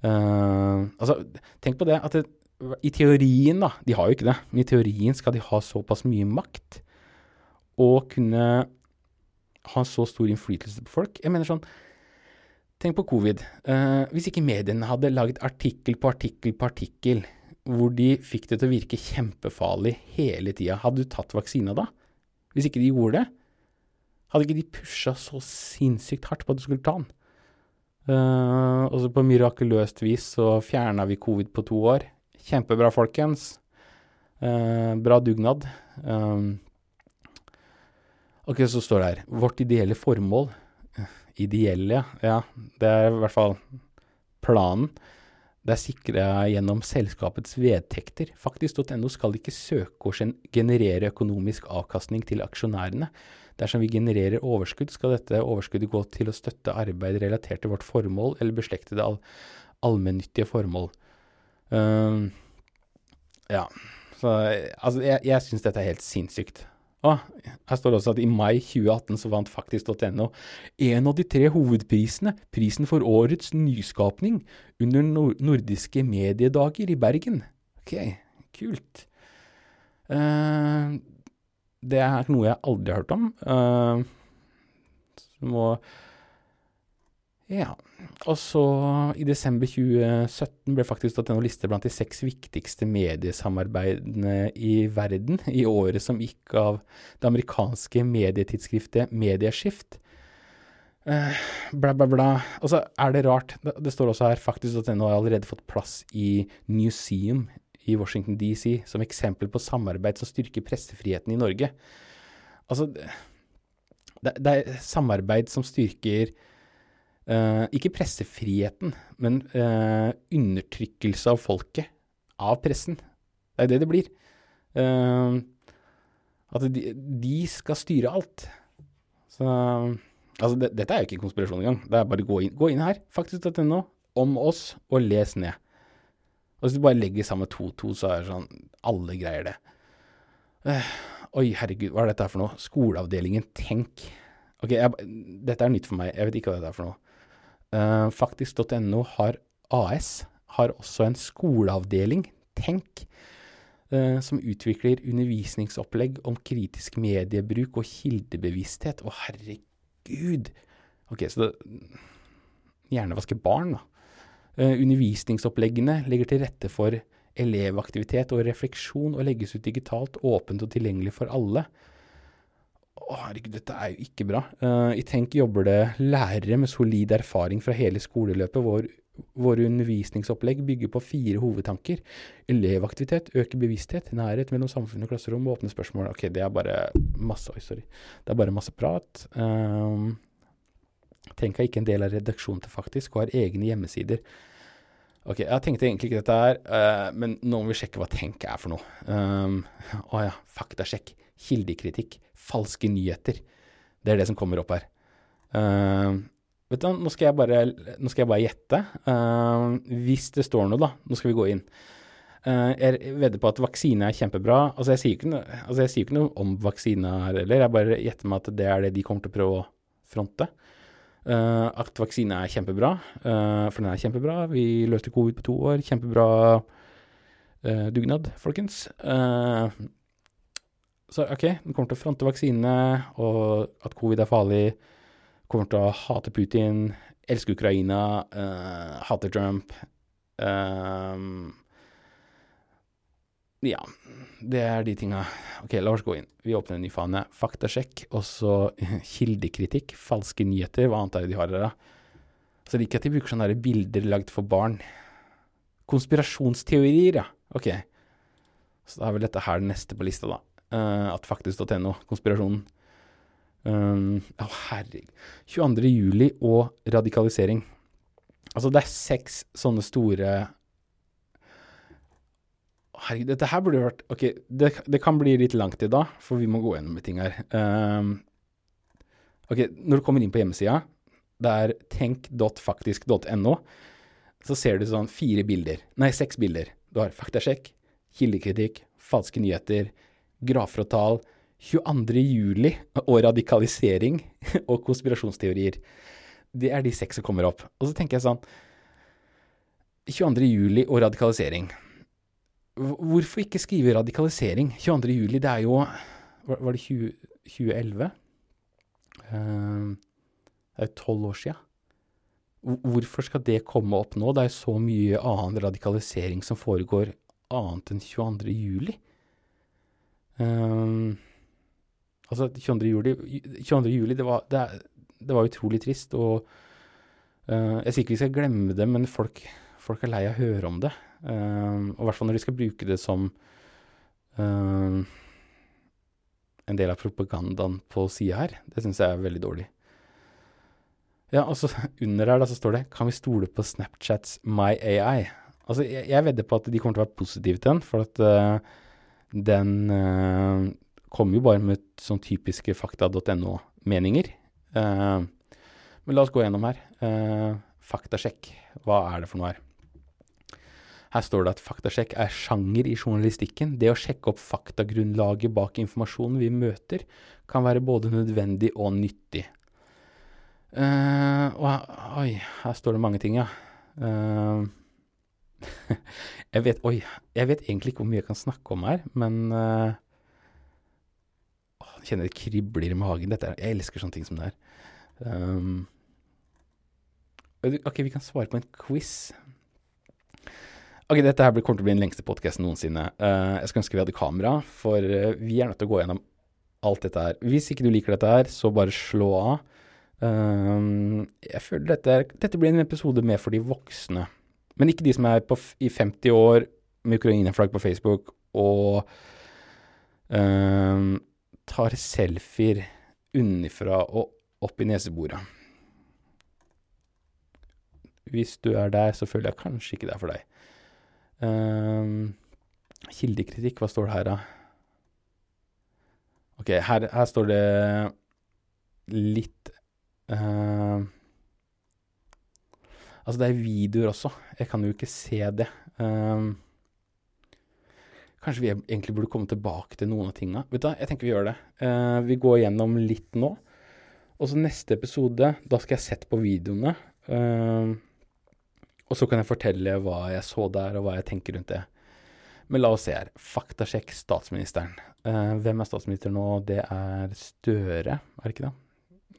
uh, Altså, tenk på det at det, i teorien, da De har jo ikke det, men i teorien skal de ha såpass mye makt og kunne ha så stor innflytelse på folk. Jeg mener sånn Tenk på covid. Eh, hvis ikke mediene hadde laget artikkel på artikkel på artikkel hvor de fikk det til å virke kjempefarlig hele tida, hadde du tatt vaksina da? Hvis ikke de gjorde det? Hadde ikke de pusha så sinnssykt hardt på at du skulle ta den? Uh, og så på mirakuløst vis så fjerna vi covid på to år. Kjempebra, folkens. Eh, bra dugnad. Um, ok, så står det her. Vårt ideelle formål ideelle, ja. Det er i hvert fall planen. Det er sikra gjennom selskapets vedtekter. Faktisk.no skal ikke søke å generere økonomisk avkastning til aksjonærene. Dersom vi genererer overskudd, skal dette overskuddet gå til å støtte arbeid relatert til vårt formål eller beslektede all allmennyttige formål. Um, ja, så altså, jeg, jeg syns dette er helt sinnssykt. Og her står det også at i mai 2018 så vant faktisk.no en av de tre hovedprisene, prisen for årets nyskapning, under nordiske mediedager i Bergen. Ok, kult. Uh, det er noe jeg aldri har hørt om. Uh, må ja. Og så, i desember 2017, ble faktisk denne liste blant de seks viktigste mediesamarbeidene i verden i året som gikk av det amerikanske medietidsskriftet Medieskift. Uh, bla, bla, bla. Og så er det rart, det, står også her faktisk at denne har allerede fått plass i Museum i Washington DC som eksempel på samarbeid som styrker pressefriheten i Norge. Altså, det, det er samarbeid som styrker Uh, ikke pressefriheten, men uh, undertrykkelse av folket. Av pressen. Det er det det blir. Uh, at de, de, skal styre alt. Så Altså, det, dette er jo ikke konspirasjon engang. Det er bare å gå inn, gå inn her, faktisk.no, om oss, og les ned. Og hvis du bare legger sammen to to, så er det sånn Alle greier det. oi, herregud, hva er dette for noe? Skoleavdelingen Tenk. Ok, jeg, dette er nytt for meg. Jeg vet ikke hva dette er for noe. Uh, Faktisk.no har AS har også en skoleavdeling, Tenk, eh, som utvikler undervisningsopplegg om kritisk mediebruk og kildebevissthet. Å, herregud! Ok, så det Hjernevaske barn, da. Eh, undervisningsoppleggene legger til rette for elevaktivitet og refleksjon og legges ut digitalt, åpent og tilgjengelig for alle. Å, herregud, dette er jo ikke bra. Uh, I Tenk jobber det lærere med solid erfaring fra hele skoleløpet. Vår, våre undervisningsopplegg bygger på fire hovedtanker. Elevaktivitet, øke bevissthet, nærhet mellom samfunn og klasserom og åpne spørsmål. Ok, det er bare masse Oi, sorry. Det er bare masse prat. Um, Tenk er ikke en del av redaksjonen til Faktisk, og har egne hjemmesider. Ok, jeg tenkte egentlig ikke dette her, uh, men nå må vi sjekke hva Tenk er for noe. Um, oh ja, faktasjekk, kildekritikk, falske nyheter. Det er det som kommer opp her. Uh, vet du, nå skal jeg bare, skal jeg bare gjette. Uh, hvis det står noe, da, nå skal vi gå inn. Uh, jeg vedder på at vaksine er kjempebra. Altså, jeg sier ikke noe, altså, sier ikke noe om vaksine her heller, jeg bare gjetter meg at det er det de kommer til å prøve å fronte. At vaksine er kjempebra, for den er kjempebra. Vi løste covid på to år. Kjempebra dugnad, folkens. Så OK, den kommer til å fronte vaksinene, og at covid er farlig. Kommer til å hate Putin, elske Ukraina, hater Trump. ja, det er de tinga. Ok, la oss gå inn. Vi åpner en ny fane. Faktasjekk, og så kildekritikk. Falske nyheter. Hva annet er det de har her, da? Så liker jeg at de bruker sånne bilder lagd for barn. Konspirasjonsteorier, ja. Ok. Så da er vel dette her det neste på lista, da. Uh, at faktisk.no, konspirasjonen. Um, å, herregud. 22. juli og radikalisering. Altså, det er seks sånne store Herregud, dette her burde vært Ok, det, det, kan bli litt langt i dag, for vi må gå gjennom ting her. Um, ok, når du kommer inn på hjemmesida, det er tenk.faktisk.no, så ser du sånn fire bilder, nei, seks bilder. Du har faktasjekk, kildekritikk, falske nyheter, grafer og tall, 22. juli og radikalisering og konspirasjonsteorier. Det er de seks som kommer opp. Og så tenker jeg sånn 22. juli og radikalisering. Hvorfor ikke skrive radikalisering? 22. juli, det er jo Var det 20, 2011? Uh, det er jo tolv år sia. Hvorfor skal det komme opp nå? Det er jo så mye annen radikalisering som foregår annet enn 22. juli. Uh, altså, 22. juli, 22. juli det, var, det, det var utrolig trist, og uh, jeg sier ikke vi skal glemme det, men folk, folk er lei av å høre om det. Um, og i hvert fall når de skal bruke det som um, en del av propagandaen på sida her. Det syns jeg er veldig dårlig. Ja, og så under her da, så står det 'Kan vi stole på Snapchats My AI'? Altså, jeg, jeg vedder på at de kommer til å være positive til den, for at uh, den uh, kommer jo bare med sånn typiske fakta.no-meninger. Uh, men la oss gå gjennom her. faktasjekk. Hva er det for noe her? Her står det at faktasjekk er sjanger i journalistikken. Det å sjekke opp faktagrunnlaget bak informasjonen vi møter, kan være både nødvendig og nyttig. Uh, og, oi, her står det mange ting, ja. Uh, jeg vet Oi, jeg vet egentlig ikke hvor mye jeg kan snakke om her, men uh, Jeg kjenner det kribler i magen. Dette, jeg elsker sånne ting som det her. Um, ok, vi kan svare på en quiz. Ok, dette her kommer til å bli den lengste podkasten noensinne. Uh, jeg skulle ønske vi hadde kamera, for uh, vi er nødt til å gå gjennom alt dette her. Hvis ikke du liker dette her, så bare slå av. Um, jeg føler dette, dette blir en episode mer for de voksne. Men ikke de som er på, i 50 år med Ukraina-flagg på Facebook og tar selfier unnifra og opp i neseboret. Hvis du er der, så føler jeg kanskje ikke det er for deg. Um, kildekritikk, hva står det her, da? Ok, her, her står det litt uh, Altså, det er videoer også. Jeg kan jo ikke se det. Um, kanskje vi egentlig burde komme tilbake til noen av tinga. Vet du hva, jeg tenker vi gjør det. Uh, vi går gjennom litt nå. Og så neste episode, da skal jeg sette på videoene. Uh, og så kan jeg fortelle hva jeg så der, og hva jeg tenker rundt det. Men la oss se her. Faktasjekk statsministeren. Uh, hvem er statsminister nå? Det er Støre, er det ikke det?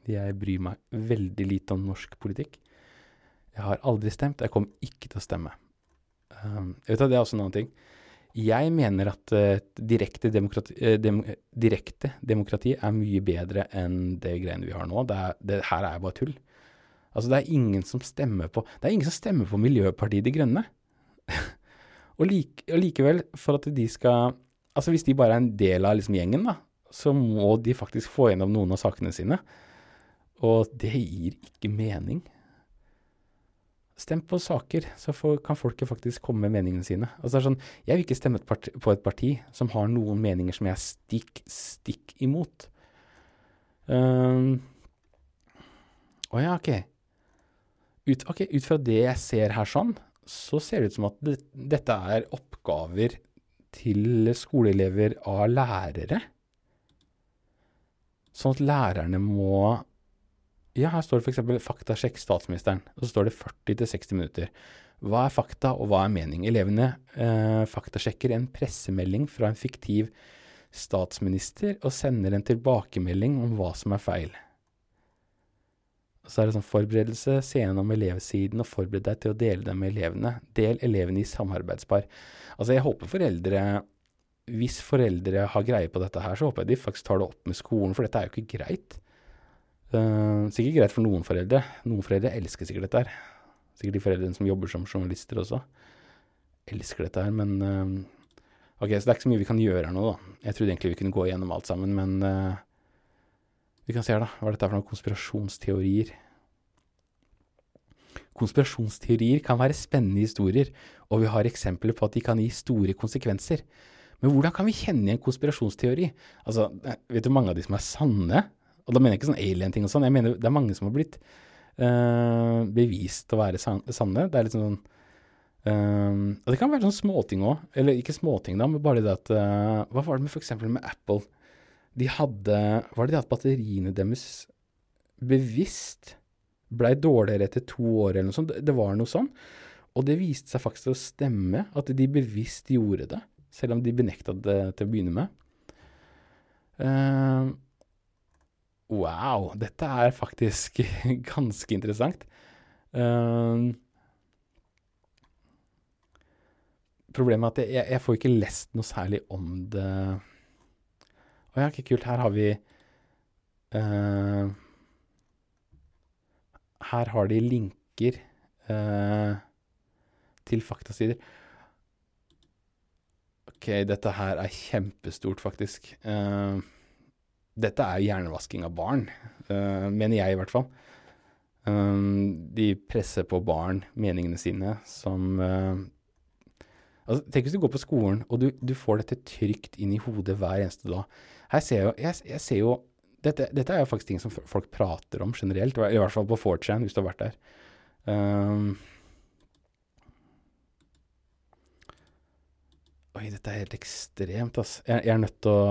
Jeg bryr meg veldig lite om norsk politikk. Jeg har aldri stemt. Jeg kommer ikke til å stemme. Um, jeg vet at Det er også en annen ting. Jeg mener at uh, direkte, demokrati, uh, dem, direkte, demokrati, er mye bedre enn det greiene vi har nå. Det, er, det her er bare tull. Altså, det er ingen som stemmer på Det er ingen som stemmer på Miljøpartiet De Grønne. og, like, og, likevel, for at de skal Altså, hvis de bare er en del av liksom, gjengen, da, så må de faktisk få gjennom noen av sakene sine. Og det gir ikke mening. Stem på saker, så får, kan folket faktisk komme med meningene sine. Altså det er sånn, Jeg vil ikke stemme på et parti som har noen meninger som jeg stikk, stikk imot. Um, å ja, ok. Ut, ok. ut fra det jeg ser her sånn, så ser det ut som at det, dette er oppgaver til skoleelever av lærere. Sånn at lærerne må ja, her står det f.eks. 'faktasjekk statsministeren', og så står det 40-60 minutter. Hva er fakta, og hva er mening? Elevene eh, faktasjekker en pressemelding fra en fiktiv statsminister og sender en tilbakemelding om hva som er feil. Og så er det sånn forberedelse, se gjennom elevsiden og forbered deg til å dele dem med elevene. Del elevene i samarbeidspar. Altså, jeg håper foreldre Hvis foreldre har greie på dette her, så håper jeg de faktisk tar det opp med skolen, for dette er jo ikke greit. Uh, sikkert greit for noen foreldre. Noen foreldre elsker sikkert dette her. Sikkert de foreldrene som jobber som journalister også. Elsker dette her, men uh, Ok, så det er ikke så mye vi kan gjøre her nå, da. Jeg trodde egentlig vi kunne gå igjennom alt sammen, men uh, vi kan se her, da. Hva er dette for noen konspirasjonsteorier? Konspirasjonsteorier kan være spennende historier, og vi har eksempler på at de kan gi store konsekvenser. Men hvordan kan vi kjenne igjen konspirasjonsteori? Altså, vet du mange av de som er sanne? Og da mener jeg ikke sånn alien-ting og sånn. Jeg mener det er mange som har blitt uh, bevist å være sanne. Det er litt sånn uh, Og det kan være sånn småting òg. Eller ikke småting, da, men bare det at uh, Hva var det med f.eks. med Apple? De hadde Var det det at batteriene deres bevisst blei dårligere etter to år eller noe sånt? Det var noe sånn. Og det viste seg faktisk å stemme, at de bevisst gjorde det. Selv om de benekta det til å begynne med. Uh, Wow, dette er faktisk ganske interessant. Um, problemet er at jeg, jeg, får ikke lest noe særlig om det. Å ja, ikke kult. Her har vi uh, Her har de linker uh, til faktasider. Ok, dette her er kjempestort, faktisk. Uh, dette er jo hjernevasking av barn, uh, mener jeg i hvert fall. Um, de presser på barn meningene sine som uh, altså, Tenk hvis du går på skolen, og du, du, får dette trygt inn i hodet hver eneste dag. Her ser jeg, jeg, jeg ser jo dette, dette, er jo faktisk ting som folk prater om generelt, i hvert fall på 4chan, hvis du har vært der. Um, Oi, dette er helt ekstremt, ass. Jeg, jeg, er nødt til å,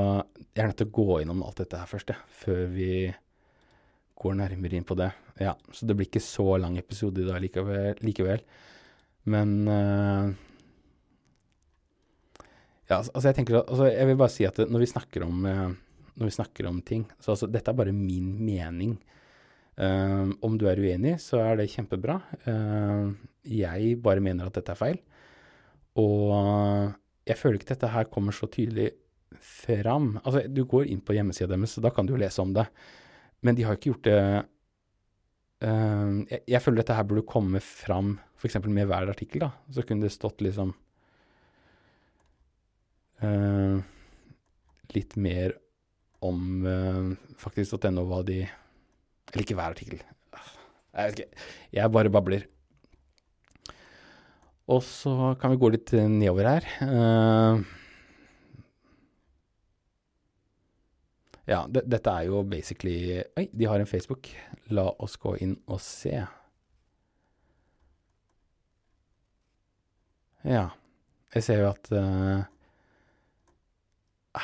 jeg er nødt til å gå innom alt dette her først, jeg. Før vi går nærmere inn på det. Ja, så det blir ikke så lang episode i dag likevel. likevel. Men uh, Ja, altså, jeg tenker altså, Jeg vil bare si at når vi snakker om, uh, når vi snakker om ting Så altså, dette er bare min mening. Um, om du er uenig, så er det kjempebra. jeg bare mener at dette er feil. Og jeg føler ikke dette her kommer så tydelig fram. Altså, du går inn på hjemmesida deres, så da kan du jo lese om det. Men de har ikke gjort det uh, jeg, jeg, føler dette her burde komme fram f.eks. med hver artikkel, da. Så kunne det stått liksom uh, Litt mer om uh, faktisk.no hva de Eller ikke hver artikkel. Jeg vet ikke. Jeg bare babler. Og så kan vi gå litt nedover her. Uh, ja, det, dette er jo basically Oi, de har en Facebook. La oss gå inn og se. Ja. Jeg ser jo at uh,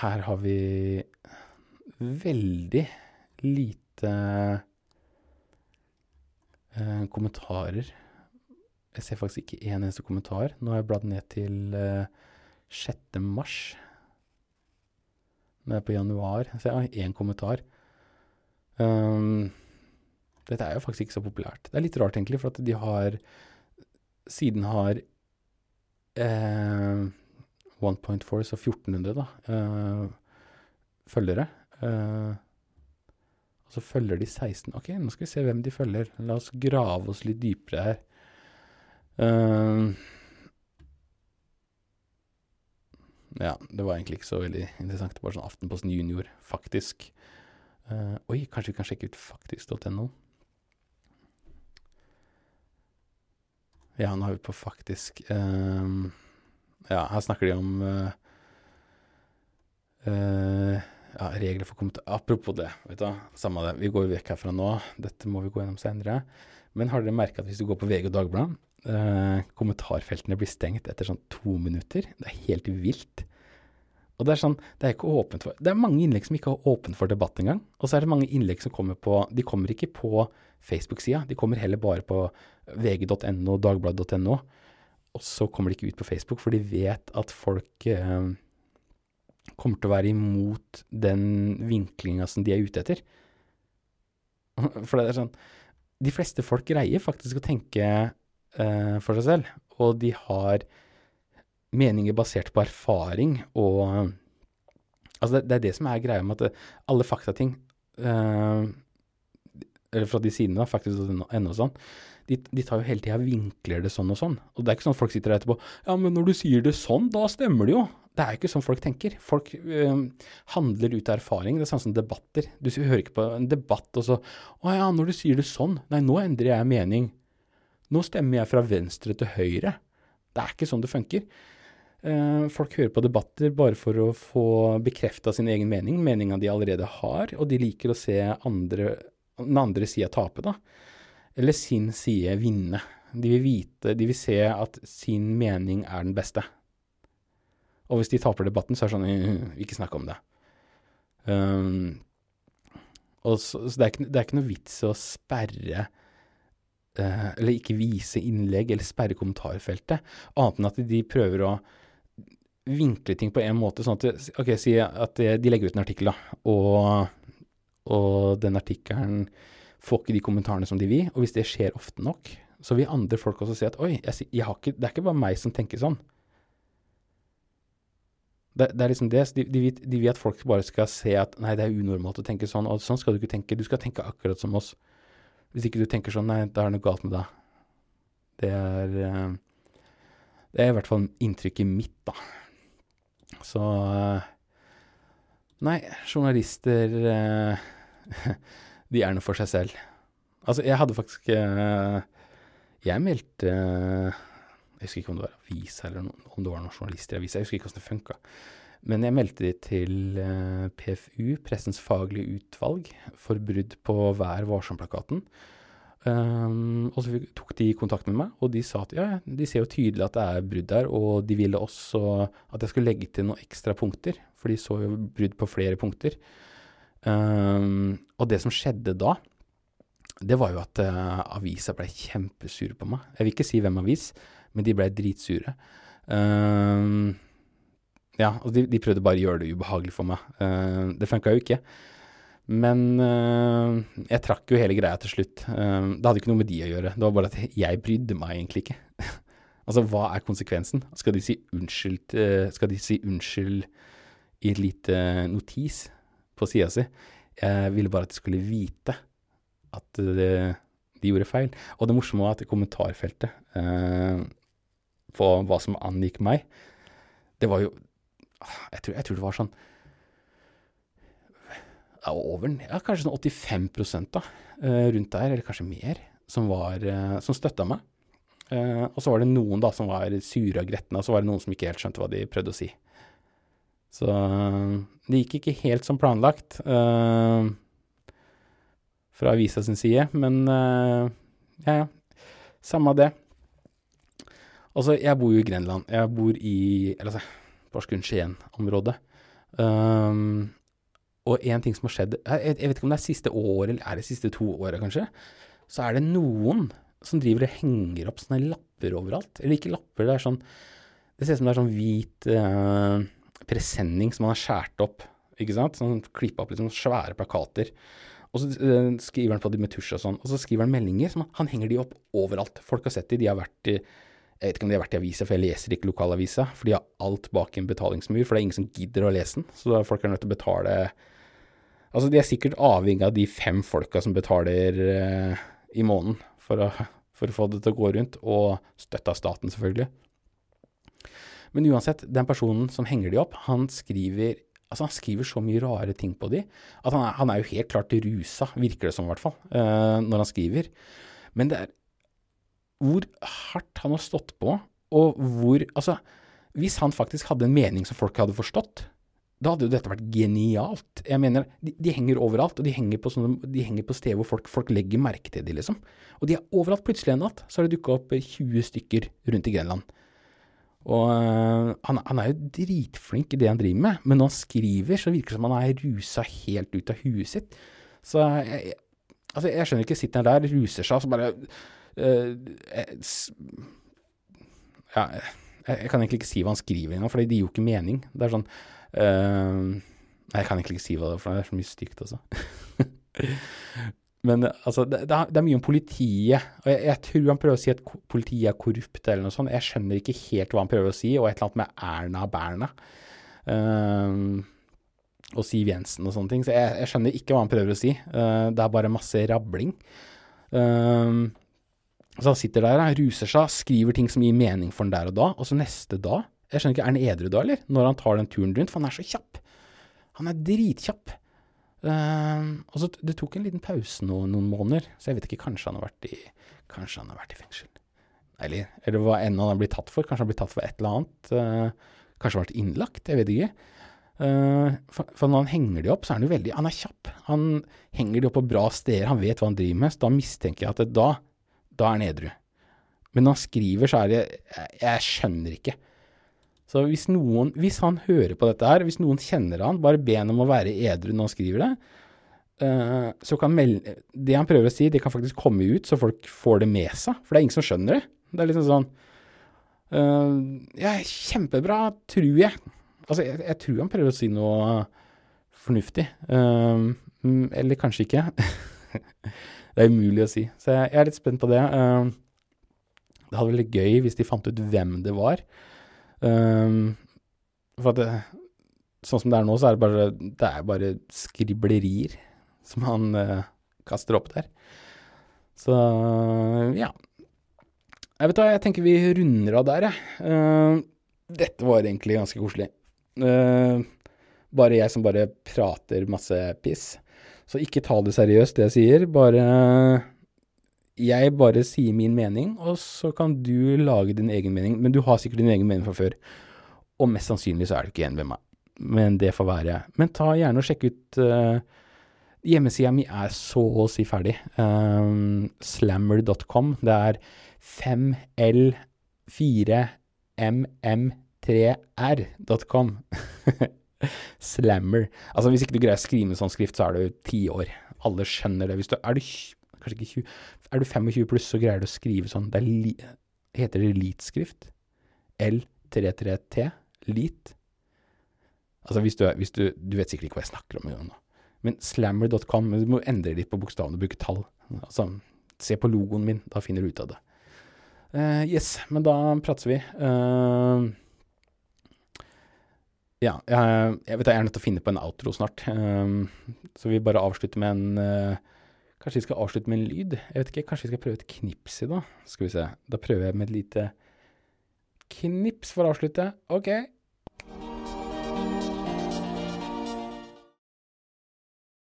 her har vi veldig lite uh, kommentarer jeg ser faktisk ikke en eneste kommentar. Nå har jeg bladd ned til uh, 6. mars. Nå er jeg på januar, så jeg har én kommentar. Um, dette er jo faktisk ikke så populært. Det er litt rart, egentlig, for at de har Siden har uh, 1.4, så 1400, da, uh, følgere. Uh, og så følger de 16 Ok, nå skal vi se hvem de følger. La oss grave oss litt dypere her. Uh, ja, det var egentlig ikke så veldig interessant. Bare sånn Aftenposten Junior, faktisk. Uh, oi, kanskje vi kan sjekke ut faktisk.no? Ja, nå er vi på faktisk. Uh, ja, her snakker de om uh, ja, regler for kommentar... Apropos det, vet du. Samme det, vi går vekk herfra nå. Dette må vi gå gjennom senere. Men har dere merka at hvis du går på VG og Dagbladet, eh, kommentarfeltene blir stengt etter sånn to minutter? Det er helt vilt. Og det er sånn, det er ikke åpent for Det er mange innlegg som ikke er åpent for debatt engang. Og så er det mange innlegg som kommer på De kommer ikke på Facebook-sida, de kommer heller bare på vg.no, dagbladet.no. Og så kommer de ikke ut på Facebook, for de vet at folk eh, kommer til å være imot den vinklinga som de er ute etter. For det er sånn De fleste folk greier faktisk å tenke for seg selv, og de har meninger basert på erfaring og Altså, det, det er det som er greia med at alle faktating eh, Eller fra de sidene, da, faktisk ennå sånn, de, de, tar jo hele tida vinkler det sånn og sånn. Og det er ikke sånn at folk sitter der etterpå Ja, men når du sier det sånn, da stemmer det jo. Det er ikke sånn folk tenker. Folk øh, handler ut av erfaring. Det er sånn som debatter. Du hører ikke på en debatt og så Å ja, når du sier det sånn. Nei, nå endrer jeg mening. Nå stemmer jeg fra venstre til høyre. Det er ikke sånn det funker. Uh, folk hører på debatter bare for å få bekrefta sin egen mening, meninga de allerede har, og de liker å se andre, den andre sida tape, da eller sin side vinne. De vil vite, de vil se at sin mening er den beste. Og hvis de taper debatten, så er det sånn Ikke snakk om det. Um, så, så det, er ikke, det, er ikke, noe vits å sperre Eller ikke vise innlegg eller sperre kommentarfeltet, annet enn at de prøver å vinkle ting på en måte, sånn at Ok, si at de legger ut en artikkel, da, og, og den artikkelen får ikke de kommentarene som de vil. Og hvis det skjer ofte nok, så vil andre folk også si at oi, jeg, jeg ikke, det er ikke bare meg som tenker sånn. Det, det er liksom det. De, de, de, vil at folk bare skal se at nei, det er unormalt å tenke sånn. Og sånn skal du ikke tenke. Du skal tenke akkurat som oss. Hvis ikke du tenker sånn, nei, da er det noe galt med deg. Det er eh, Det er i hvert fall inntrykket mitt, da. Så eh, Nei, journalister eh, de er noe for seg selv. Altså, jeg hadde faktisk Jeg meldte Jeg husker ikke om det var avis eller noe, om det var noen journalister i avisa. Jeg husker ikke hvordan det funka. Men jeg meldte de til eh, PFU, Pressens faglige utvalg, for brudd på Vær varsom-plakaten. Um, og så tok de kontakt med meg, og de sa at ja, de ser jo tydelig at det er brudd der, og de ville også at jeg skulle legge til noen ekstra punkter, for de så jo brudd på flere punkter. Um, og det som skjedde da, det var jo at uh, avisa ble kjempesure på meg. Jeg vil ikke si hvem avis, men de ble dritsure. Um, ja, og de, de, prøvde bare å gjøre det ubehagelig for meg. Uh, det funka jo ikke. Men uh, jeg trakk jo hele greia til slutt. Uh, det hadde ikke noe med de å gjøre. Det var bare at jeg brydde meg egentlig ikke. altså, hva er konsekvensen? Skal de si unnskyld, skal de si unnskyld i et lite notis? på sida si. Jeg ville bare at de skulle vite at de gjorde feil. Og det morsomme var at kommentarfeltet på hva som angikk meg, det var jo Jeg tror, jeg tror det var sånn over, ja, kanskje sånn 85% da, eh, rundt der, eller kanskje mer, som, var, eh, som støtta meg. Eh, og så var det noen da som var sure og gretne, og så var det noen som ikke helt skjønte hva de prøvde å si. Så det gikk ikke helt som planlagt fra avisa sin side, men ja, ja. Samme det. Altså, jeg bor jo i Grenland. Jeg bor i eller altså, Porsgrunn-Skien-området. Um, og én ting som har skjedd jeg, jeg, vet ikke om det er siste år, eller er det siste to åra, kanskje. Så er det noen som driver og henger opp sånne lapper overalt. Eller ikke lapper, det er sånn Det ser ut som det er sånn hvit eh, presenning som man har skåret opp. Ikke sant? Sånn klippa opp liksom svære plakater. Og så eh, skriver han på de med tusj og sånn. Og så skriver han meldinger. Som han henger de opp overalt. Folk har sett de, de har vært i jeg vet ikke om de har vært i avisa, for jeg leser ikke lokalavisa. For de har alt bak en betalingsmur, for det er ingen som gidder å lese den. Så folk er nødt til å betale Altså, de er sikkert avhengig av de fem folka som betaler eh, i måneden for å, for å få det til å gå rundt, og støtte av staten, selvfølgelig. Men uansett, den personen som henger de opp, han skriver Altså, han skriver så mye rare ting på de, at han er, han er jo helt klart rusa, virker det som i hvert fall, eh, når han skriver. Men det er hvor hardt han har stått på, og hvor Altså, hvis han faktisk hadde en mening som folk hadde forstått, da hadde jo dette vært genialt. Jeg mener, de, de henger overalt, og de henger på, sånne, de henger på steder hvor folk, folk, legger merke til de, liksom. Og de er overalt. Plutselig en natt så har det dukka opp 20 stykker rundt i Grenland. Og øh, han, han, er jo dritflink i det han driver med, men når han skriver, så virker det som han er rusa helt ut av huet sitt. Så jeg, altså, jeg skjønner ikke, sitter han der, ruser seg, og så bare Ja, jeg, kan egentlig ikke si hva han skriver engang, for det gir jo ikke mening. Det er sånn uh, Nei, jeg kan egentlig ikke si hva det er, for det er så mye stygt, altså. Men altså, det, det, er, mye om politiet. og jeg, jeg, tror han prøver å si at politiet er korrupt eller noe sånt. Jeg skjønner ikke helt hva han prøver å si, og et eller annet med Erna Berna. Um, og Siv Jensen og sånne ting. Så jeg, jeg, skjønner ikke hva han prøver å si. Uh, det er bare masse rabling. Um, så han sitter der, han ruser seg, skriver ting som gir mening for han der og da. Og så neste dag Jeg skjønner ikke, er han edru da, eller? Når han tar den turen rundt? For han er så kjapp. Han er dritkjapp. Uh, og så Det tok en liten pause no, noen måneder, så jeg vet ikke, kanskje han har vært i, kanskje han har vært i fengsel. Eller, eller hva enn han har blitt tatt for. Kanskje han har blitt tatt for et eller annet. Uh, kanskje vært innlagt, jeg vet ikke. Uh, for, for, når han henger de opp, så er han jo veldig Han er kjapp. Han henger de opp på bra steder, han vet hva han driver med. Så da mistenker jeg at det, da, da er han edru. Men når han skriver, så er det Jeg, jeg skjønner ikke. Så hvis noen, hvis han hører på dette her, hvis noen kjenner han, bare be han om å være edru når han skriver det. Uh, så kan melde, Det han prøver å si, det kan faktisk komme ut, så folk får det med seg. For det er ingen som skjønner det. Det er liksom sånn uh, Ja, kjempebra, tror jeg. Altså, jeg, jeg, tror han prøver å si noe fornuftig. Uh, eller kanskje ikke. det er umulig å si. Så jeg, er litt spent på det. det hadde vært litt gøy hvis de fant ut hvem det var. Um, for at det, sånn som det er nå, så er det bare, det er bare skriblerier som han uh, kaster opp der. Så ja. Jeg vet da, jeg tenker vi runder av der, jeg. Uh, dette var egentlig ganske koselig. Uh, bare jeg som bare prater masse piss. Så ikke ta det seriøst, det jeg sier. Bare jeg bare sier min mening, og så kan du lage din egen mening. Men du har sikkert din egen mening fra før. Og mest sannsynlig så er du ikke enig med meg. Men det får være. Men ta gjerne og sjekk ut uh, Hjemmesida mi er så å si ferdig. Um, slammer.com. Det er 5L4MM3R.com. Slammer. Altså Hvis ikke du greier å skrive med sånn skrift, så er du ti år. Alle skjønner det. Hvis du, er du kanskje ikke 20 Er du 25 pluss, så greier du å skrive sånn Det li, heter det elitskrift? L33T? Lit? Altså hvis du, hvis du, du vet sikkert ikke hva jeg snakker om engang nå. Men slammer.com, du må endre litt på bokstavene og bruke tall. Altså, se på logoen min, da finner du ut av det. Uh, yes, men da prates vi. Uh, ja, jeg, jeg, vet jeg er nødt til å finne på en outro snart. Um, så vi bare avslutter med en uh, Kanskje vi skal avslutte med en lyd? Jeg vet ikke, Kanskje vi skal prøve et knips i dag? Skal vi se. Da prøver jeg med et lite knips for å avslutte. Ok.